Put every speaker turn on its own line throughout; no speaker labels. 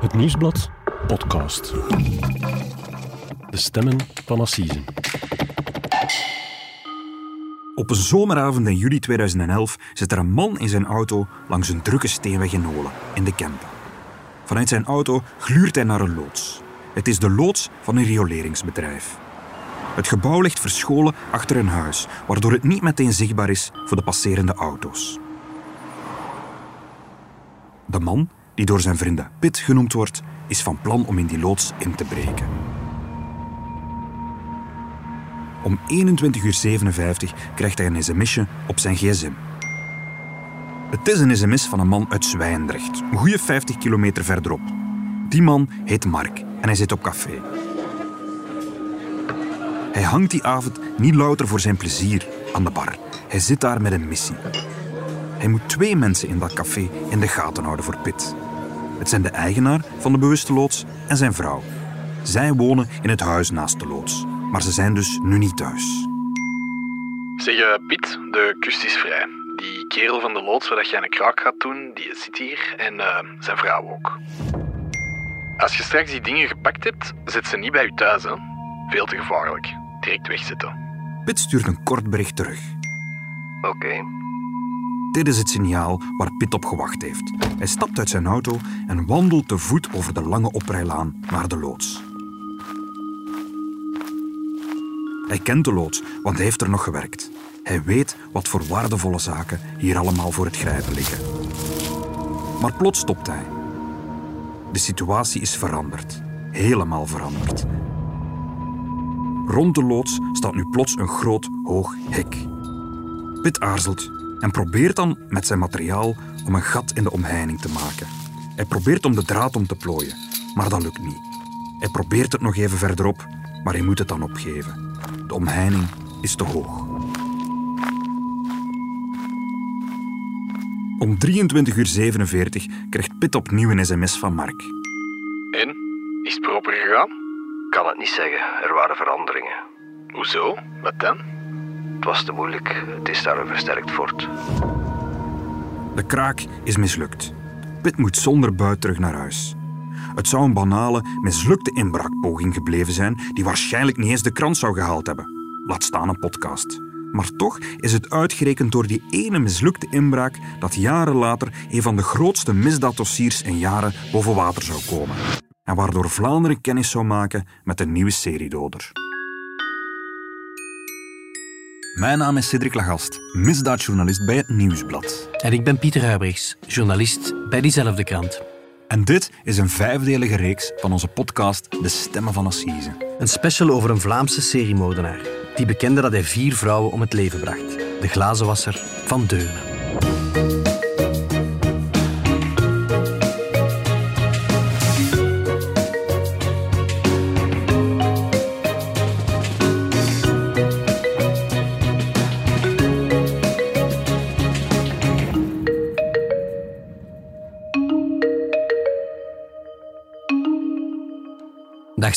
Het Nieuwsblad podcast. De stemmen van Assisen.
Op een zomeravond in juli 2011 zit er een man in zijn auto langs een drukke steenweg in Nolen, in de Kempen. Vanuit zijn auto gluurt hij naar een loods. Het is de loods van een rioleringsbedrijf. Het gebouw ligt verscholen achter een huis, waardoor het niet meteen zichtbaar is voor de passerende auto's. De man, die door zijn vrienden Pit genoemd wordt, is van plan om in die loods in te breken. Om 21.57 uur krijgt hij een sms'je op zijn gsm. Het is een sms van een man uit Zwijndrecht, een goede 50 kilometer verderop. Die man heet Mark en hij zit op café. Hij hangt die avond niet louter voor zijn plezier aan de bar. Hij zit daar met een missie. Hij moet twee mensen in dat café in de gaten houden voor Pit. Het zijn de eigenaar van de bewuste loods en zijn vrouw. Zij wonen in het huis naast de loods, maar ze zijn dus nu niet thuis.
Zeg, eh, Piet, de kust is vrij. Die kerel van de loods waar dat jij een kraak gaat doen, die zit hier. En eh, zijn vrouw ook. Als je straks die dingen gepakt hebt, zet ze niet bij je thuis, hè. Veel te gevaarlijk. Direct wegzetten.
Pit stuurt een kort bericht terug.
Oké.
Dit is het signaal waar Pit op gewacht heeft. Hij stapt uit zijn auto en wandelt te voet over de lange oprijlaan naar de loods. Hij kent de loods, want hij heeft er nog gewerkt. Hij weet wat voor waardevolle zaken hier allemaal voor het grijpen liggen. Maar plots stopt hij. De situatie is veranderd. Helemaal veranderd. Rond de loods staat nu plots een groot, hoog hek. Pit aarzelt en probeert dan met zijn materiaal om een gat in de omheining te maken. Hij probeert om de draad om te plooien, maar dat lukt niet. Hij probeert het nog even verderop, maar hij moet het dan opgeven. De omheining is te hoog. Om 23.47 uur krijgt Pit opnieuw een sms van Mark.
En? Is het proper gegaan?
kan het niet zeggen. Er waren veranderingen.
Hoezo? Wat dan?
Het was te moeilijk. Het is daar een versterkt fort.
De kraak is mislukt. Pit moet zonder buit terug naar huis. Het zou een banale, mislukte inbraakpoging gebleven zijn die waarschijnlijk niet eens de krant zou gehaald hebben. Laat staan een podcast. Maar toch is het uitgerekend door die ene mislukte inbraak dat jaren later een van de grootste misdaaddossiers in jaren boven water zou komen. En waardoor Vlaanderen kennis zou maken met een nieuwe seriedoder. Mijn naam is Cedric Lagast, misdaadjournalist bij het Nieuwsblad.
En ik ben Pieter Huibrechts, journalist bij diezelfde krant.
En dit is een vijfdelige reeks van onze podcast De Stemmen van Assise.
Een special over een Vlaamse seriemoordenaar die bekende dat hij vier vrouwen om het leven bracht. De glazenwasser van Deurne.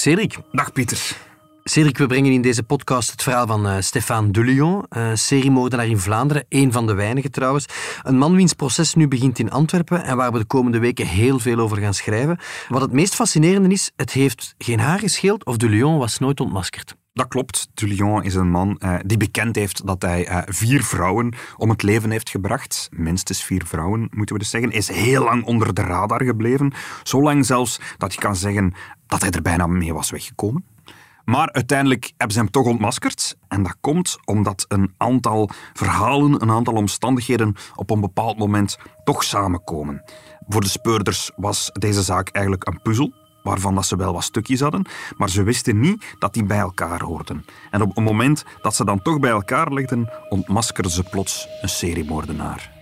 Cedric.
Dag Pieter.
Cedric, we brengen in deze podcast het verhaal van uh, Stéphane Delion, uh, seriemoordenaar in Vlaanderen, één van de weinigen trouwens. Een man wiens proces nu begint in Antwerpen en waar we de komende weken heel veel over gaan schrijven. Wat het meest fascinerende is, het heeft geen haar gescheeld of Delion was nooit ontmaskerd.
Dat klopt. Dullion is een man uh, die bekend heeft dat hij uh, vier vrouwen om het leven heeft gebracht. Minstens vier vrouwen, moeten we dus zeggen. Is heel lang onder de radar gebleven. Zo lang zelfs dat je kan zeggen dat hij er bijna mee was weggekomen. Maar uiteindelijk hebben ze hem toch ontmaskerd. En dat komt omdat een aantal verhalen, een aantal omstandigheden op een bepaald moment toch samenkomen. Voor de speurders was deze zaak eigenlijk een puzzel waarvan dat ze wel wat stukjes hadden, maar ze wisten niet dat die bij elkaar hoorden. En op het moment dat ze dan toch bij elkaar legden, ontmaskerden ze plots een seriemoordenaar.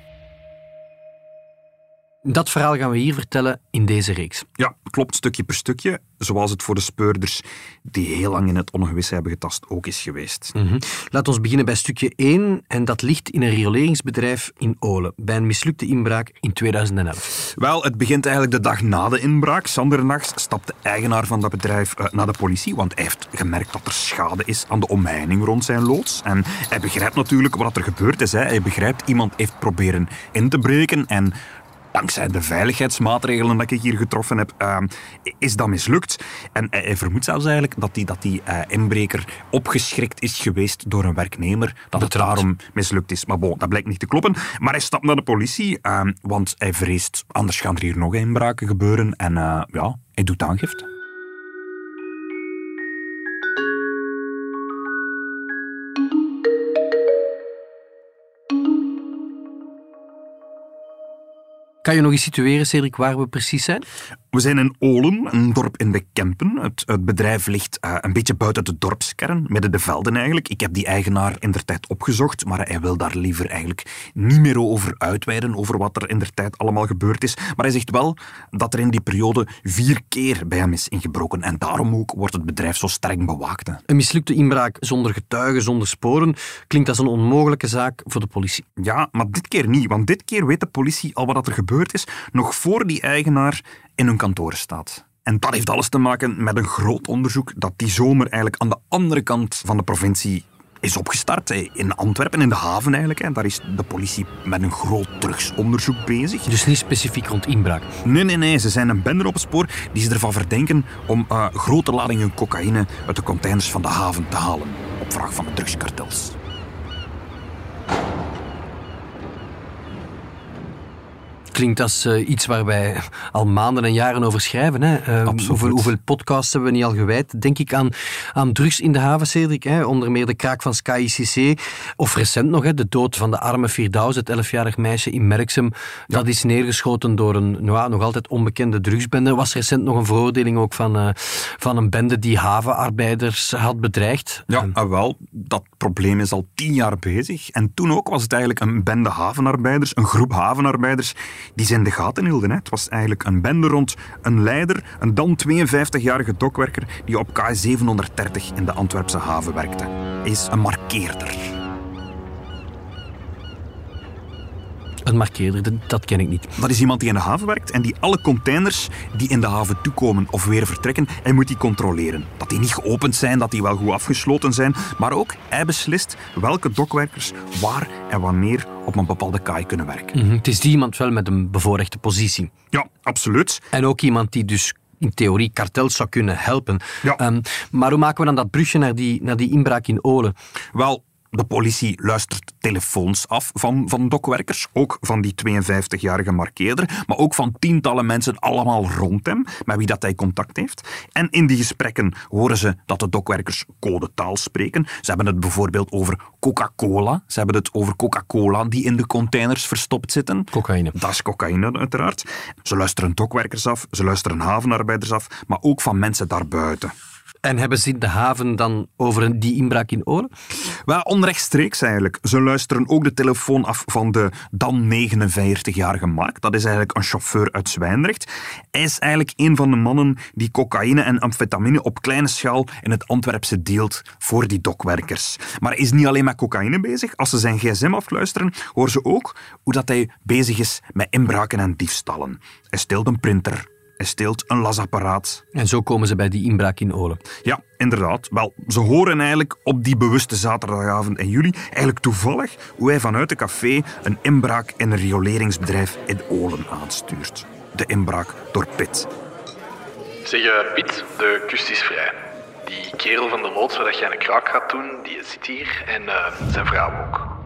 Dat verhaal gaan we hier vertellen in deze reeks.
Ja, klopt, stukje per stukje. Zoals het voor de speurders die heel lang in het ongewisse hebben getast ook is geweest.
Mm -hmm. Laten we beginnen bij stukje 1. En dat ligt in een rioleringsbedrijf in Olen. Bij een mislukte inbraak in 2011.
Wel, het begint eigenlijk de dag na de inbraak. Zandernachts stapt de eigenaar van dat bedrijf uh, naar de politie. Want hij heeft gemerkt dat er schade is aan de omheining rond zijn loods. En hij begrijpt natuurlijk wat er gebeurd is. Hè. Hij begrijpt, iemand heeft proberen in te breken en dankzij de veiligheidsmaatregelen dat ik hier getroffen heb, uh, is dat mislukt. En hij vermoedt zelfs eigenlijk dat die, dat die uh, inbreker opgeschrikt is geweest door een werknemer, dat het daarom mislukt is. Maar bon, dat blijkt niet te kloppen. Maar hij stapt naar de politie, uh, want hij vreest, anders gaan er hier nog inbraken gebeuren. En uh, ja, hij doet aangifte.
Kan je nog eens situeren, Cedric, waar we precies zijn?
We zijn in Olen, een dorp in de Kempen. Het, het bedrijf ligt uh, een beetje buiten de dorpskern, midden de velden eigenlijk. Ik heb die eigenaar in der tijd opgezocht, maar hij wil daar liever eigenlijk niet meer over uitweiden, over wat er in der tijd allemaal gebeurd is. Maar hij zegt wel dat er in die periode vier keer bij hem is ingebroken. En daarom ook wordt het bedrijf zo streng bewaakt.
Een mislukte inbraak zonder getuigen, zonder sporen, klinkt als een onmogelijke zaak voor de politie.
Ja, maar dit keer niet, want dit keer weet de politie al wat er gebeurd is, nog voor die eigenaar in hun kantoor staat. En dat heeft alles te maken met een groot onderzoek dat die zomer eigenlijk aan de andere kant van de provincie is opgestart. In Antwerpen, in de haven eigenlijk. Daar is de politie met een groot drugsonderzoek bezig.
Dus niet specifiek rond inbraak?
Nee, nee, nee. Ze zijn een bende op het spoor die ze ervan verdenken om uh, grote ladingen cocaïne uit de containers van de haven te halen. Op vraag van de drugskartels.
Klinkt als uh, iets waar wij al maanden en jaren over schrijven. Hè. Uh, hoeveel, hoeveel, podcasts hebben we niet al gewijd? Denk ik aan, aan drugs in de haven, Cedric. Hè. Onder meer de kraak van Sky ICC. Of recent nog, hè, de dood van de arme Firdaus, het 11-jarig meisje in Merksem. Ja. Dat is neergeschoten door een nou, nog altijd onbekende drugsbende. Er was recent nog een veroordeling ook van, uh, van een bende die havenarbeiders had bedreigd.
Ja, uh, wel, dat probleem is al tien jaar bezig. En toen ook was het eigenlijk een bende havenarbeiders, een groep havenarbeiders die zijn de gaten hielden. Het was eigenlijk een bende rond een leider, een dan 52-jarige dokwerker die op K730 in de Antwerpse haven werkte. Is een markeerder.
Een markeerder, dat ken ik niet.
Dat is iemand die in de haven werkt en die alle containers die in de haven toekomen of weer vertrekken, hij moet die controleren. Dat die niet geopend zijn, dat die wel goed afgesloten zijn, maar ook hij beslist welke dokwerkers waar en wanneer op een bepaalde kaai kunnen werken.
Mm -hmm. Het is die iemand wel met een bevoorrechte positie.
Ja, absoluut.
En ook iemand die dus in theorie kartels zou kunnen helpen.
Ja.
Um, maar hoe maken we dan dat brugje naar die, naar die inbraak in Olen?
Wel, de politie luistert telefoons af van, van dokwerkers, ook van die 52-jarige markeerder, maar ook van tientallen mensen allemaal rond hem, met wie dat hij contact heeft. En in die gesprekken horen ze dat de dokwerkers codetaal spreken. Ze hebben het bijvoorbeeld over Coca-Cola. Ze hebben het over Coca-Cola die in de containers verstopt zitten.
Cocaïne.
Dat is cocaïne, uiteraard. Ze luisteren dokwerkers af, ze luisteren havenarbeiders af, maar ook van mensen daarbuiten.
En hebben ze in de haven dan over die inbraak in Olen?
Wel, onrechtstreeks eigenlijk. Ze luisteren ook de telefoon af van de dan 49-jarige Mark. Dat is eigenlijk een chauffeur uit Zwijndrecht. Hij is eigenlijk een van de mannen die cocaïne en amfetamine op kleine schaal in het Antwerpse deelt voor die dokwerkers. Maar hij is niet alleen met cocaïne bezig. Als ze zijn gsm afluisteren, horen ze ook hoe dat hij bezig is met inbraken en diefstallen. Hij steelt een printer, hij steelt een lasapparaat.
En zo komen ze bij die inbraak in Olen.
Ja, inderdaad. Wel, ze horen eigenlijk op die bewuste zaterdagavond in juli eigenlijk toevallig hoe hij vanuit de café een inbraak in een rioleringsbedrijf in Olen aanstuurt. De inbraak door Pitt.
Zeg, uh, Piet, de kust is vrij. Die kerel van de loods waar dat jij een kraak gaat doen, die zit hier en uh, zijn vrouw ook.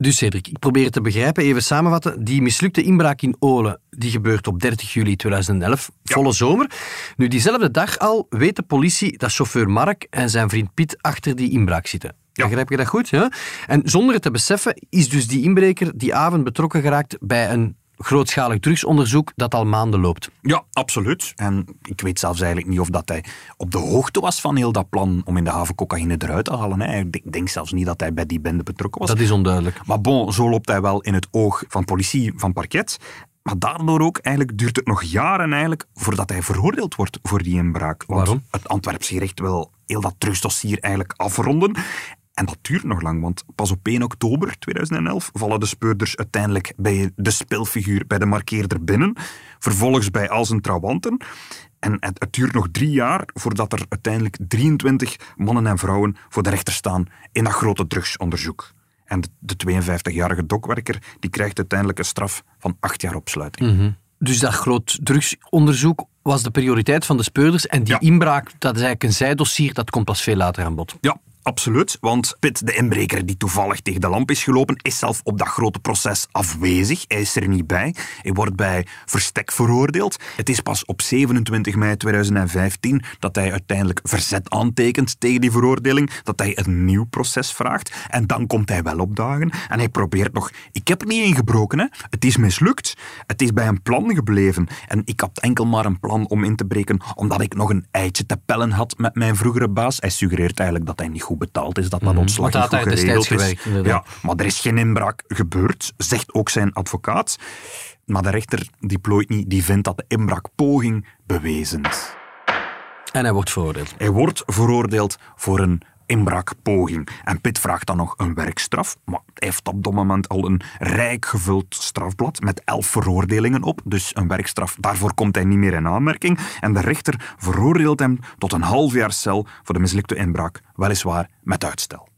Dus Cedric, ik probeer het te begrijpen. Even samenvatten. Die mislukte inbraak in Olen, die gebeurt op 30 juli 2011,
Ja.
volle zomer. Nu, diezelfde dag al weet de politie dat chauffeur Mark en zijn vriend Piet achter die inbraak zitten.
Ja.
Begrijp je dat goed? Ja? En zonder het te beseffen is dus die inbreker die avond betrokken geraakt bij een grootschalig drugsonderzoek dat al maanden loopt.
Ja, absoluut. En ik weet zelfs eigenlijk niet of dat hij op de hoogte was van heel dat plan om in de haven cocaïne eruit te halen. hè. Ik denk zelfs niet dat hij bij die bende betrokken was.
Dat is onduidelijk.
Maar bon, zo loopt hij wel in het oog van politie, van parket. Maar daardoor ook eigenlijk duurt het nog jaren eigenlijk voordat hij veroordeeld wordt voor die inbraak. Want
Waarom?
het Antwerpse gerecht wil heel dat drugsdossier eigenlijk afronden. En dat duurt nog lang, want pas op 1 oktober 2011 vallen de speurders uiteindelijk bij de speelfiguur, bij de markeerder binnen. Vervolgens bij al zijn trawanten. En het, het, duurt nog drie jaar voordat er uiteindelijk 23 mannen en vrouwen voor de rechter staan in dat grote drugsonderzoek. En de, de 52-jarige dokwerker die krijgt uiteindelijk een straf van acht jaar opsluiting.
Mm Dus dat groot drugsonderzoek was de prioriteit van de speurders en die
Ja.
inbraak, dat is eigenlijk een zijdossier, dat komt pas veel later aan bod.
Ja, absoluut. Want Pitt, de inbreker die toevallig tegen de lamp is gelopen, is zelf op dat grote proces afwezig. Hij is er niet bij. Hij wordt bij verstek veroordeeld. Het is pas op 27 mei 2015 dat hij uiteindelijk verzet aantekent tegen die veroordeling, dat hij een nieuw proces vraagt. En dan komt hij wel opdagen en hij probeert nog... Ik heb er niet ingebroken, hè. Het is mislukt. Het is bij een plan gebleven. En ik had enkel maar een plan om in te breken, omdat ik nog een eitje te pellen had met mijn vroegere baas. Hij suggereert eigenlijk dat hij niet goed betaald is, dat dat ontslag
Want
niet goed geregeld is.
gewerkt.
Ja, maar er is geen inbraak gebeurd, zegt ook zijn advocaat. Maar de rechter, die plooit niet, die vindt dat de inbraakpoging bewezen is.
En hij wordt veroordeeld.
Hij wordt veroordeeld voor een inbraakpoging. En Pitt vraagt dan nog een werkstraf. Maar hij heeft op dat moment al een rijk gevuld strafblad met elf veroordelingen op. Dus een werkstraf, daarvoor komt hij niet meer in aanmerking. En de rechter veroordeelt hem tot een half jaar cel voor de mislukte inbraak. Weliswaar met uitstel.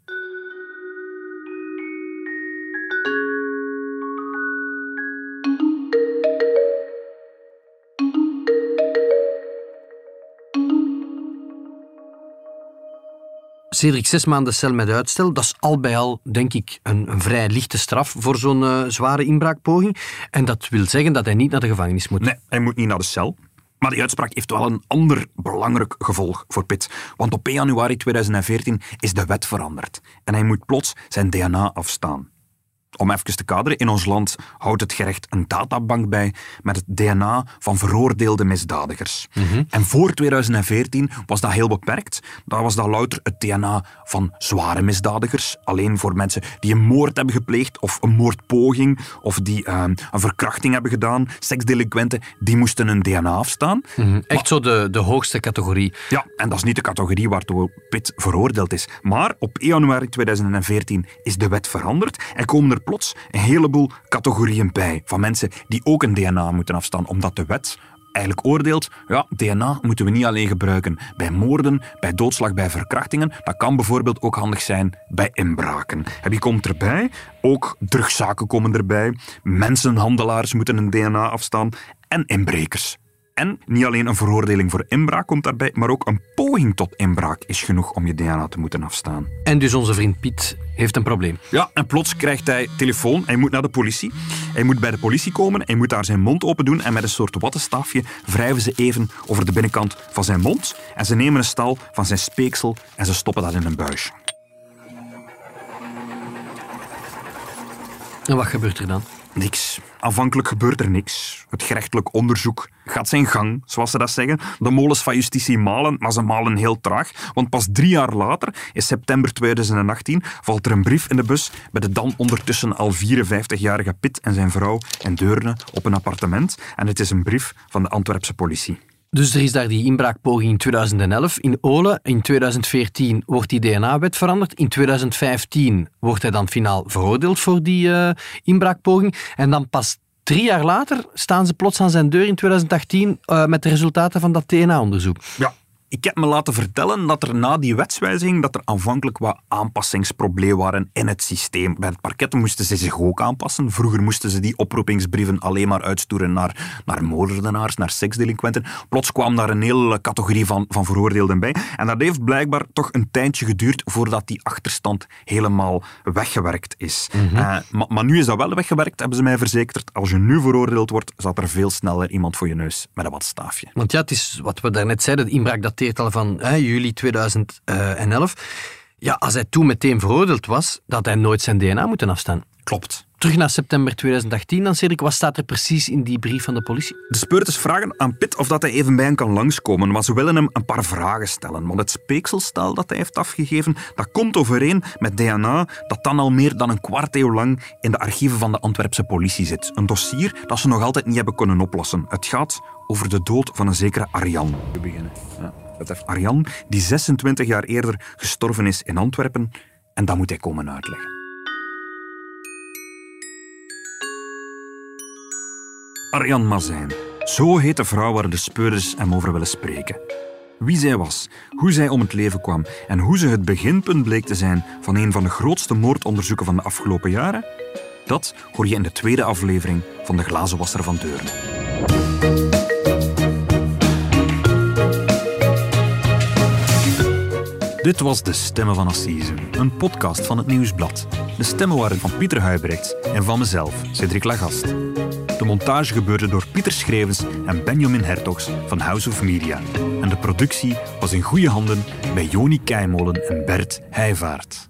Cedric, zes maanden cel met uitstel, dat is al bij al, denk ik, een, een vrij lichte straf voor zo'n eh, zware inbraakpoging. En dat wil zeggen dat hij niet naar de gevangenis moet.
Nee, hij moet niet naar de cel. Maar die uitspraak heeft wel een ander belangrijk gevolg voor Pitt. Want op 1 januari 2014 is de wet veranderd. En hij moet plots zijn DNA afstaan. Om even te kaderen, in ons land houdt het gerecht een databank bij met het DNA van veroordeelde misdadigers. En voor 2014 was dat heel beperkt. Dat was dat louter het DNA van zware misdadigers. Alleen voor mensen die een moord hebben gepleegd of een moordpoging of die eh, een verkrachting hebben gedaan. Seksdelinquenten, die moesten een DNA afstaan.
Mhm. Echt zo de, de hoogste categorie.
Ja, en dat is niet de categorie waartoe Pitt veroordeeld is. Maar op 1 januari 2014 is de wet veranderd en komen er plots een heleboel categorieën bij van mensen die ook een DNA moeten afstaan, omdat de wet eigenlijk oordeelt, ja, DNA moeten we niet alleen gebruiken bij moorden, bij doodslag, bij verkrachtingen. Dat kan bijvoorbeeld ook handig zijn bij inbraken. En wie komt erbij? Ook drugszaken komen erbij. Mensenhandelaars moeten een DNA afstaan. En inbrekers. En niet alleen een veroordeling voor inbraak komt daarbij, maar ook een poging tot inbraak is genoeg om je DNA te moeten afstaan.
En dus onze vriend Piet heeft een probleem.
Ja, en plots krijgt hij telefoon. Hij moet naar de politie. Hij moet bij de politie komen. Hij moet daar zijn mond open doen. En met een soort wattenstaafje wrijven ze even over de binnenkant van zijn mond. En ze nemen een stal van zijn speeksel en ze stoppen dat in een buisje.
En wat gebeurt er dan?
Niks. Aanvankelijk gebeurt er niks. Het gerechtelijk onderzoek gaat zijn gang, zoals ze dat zeggen. De molens van justitie malen, maar ze malen heel traag. Want pas drie jaar later, in september 2018, valt er een brief in de bus bij de dan ondertussen al 54-jarige Pitt en zijn vrouw in Deurne op een appartement. En het is een brief van de Antwerpse politie.
Dus er is daar die inbraakpoging in 2011 in Olen. In 2014 wordt die DNA-wet veranderd. In 2015 wordt hij dan finaal veroordeeld voor die eh, inbraakpoging. En dan pas drie jaar later staan ze plots aan zijn deur in 2018 eh, met de resultaten van dat DNA-onderzoek.
Ja. Ik heb me laten vertellen dat er na die wetswijziging dat er aanvankelijk wat aanpassingsproblemen waren in het systeem. Bij het parket moesten ze zich ook aanpassen. Vroeger moesten ze die oproepingsbrieven alleen maar uitsturen naar, naar moordenaars, naar seksdelinquenten. Plots kwam daar een hele categorie van, van veroordeelden bij. En dat heeft blijkbaar toch een tijdje geduurd voordat die achterstand helemaal weggewerkt is. Eh, maar, maar nu is dat wel weggewerkt, hebben ze mij verzekerd. Als je nu veroordeeld wordt, zat er veel sneller iemand voor je neus met een watstaafje.
Want ja, het is wat we daarnet zeiden, de inbraak dateert al van hè, juli 2011. Ja, als hij toen meteen veroordeeld was, dat had hij nooit zijn DNA moeten afstaan.
Klopt.
Terug naar september 2018 dan, Cedric. Wat staat er precies in die brief van de politie?
De speurders vragen aan Pitt of dat hij even bij hen kan langskomen, maar ze willen hem een paar vragen stellen. Want het speekselstel dat hij heeft afgegeven, dat komt overeen met DNA dat dan al meer dan een kwart eeuw lang in de archieven van de Antwerpse politie zit. Een dossier dat ze nog altijd niet hebben kunnen oplossen. Het gaat over de dood van een zekere Arjan. We beginnen. Ja. Dat heeft Arjan, die 26 jaar eerder gestorven is in Antwerpen, En dat moet hij komen uitleggen. Arjan Mazijn. Zo heet de vrouw waar de speurders hem over willen spreken. Wie zij was, hoe zij om het leven kwam en hoe ze het beginpunt bleek te zijn van een van de grootste moordonderzoeken van de afgelopen jaren, dat hoor je in de tweede aflevering van De Glazenwasser van Deurne. Dit was De Stemmen van Assise, een podcast van het Nieuwsblad. De stemmen waren van Pieter Huibrechts en van mezelf, Cedric Lagast. De montage gebeurde door Pieter Schrevens en Benjamin Hertogs van House of Media. En de productie was in goede handen bij Joni Keimolen en Bert Heijvaart.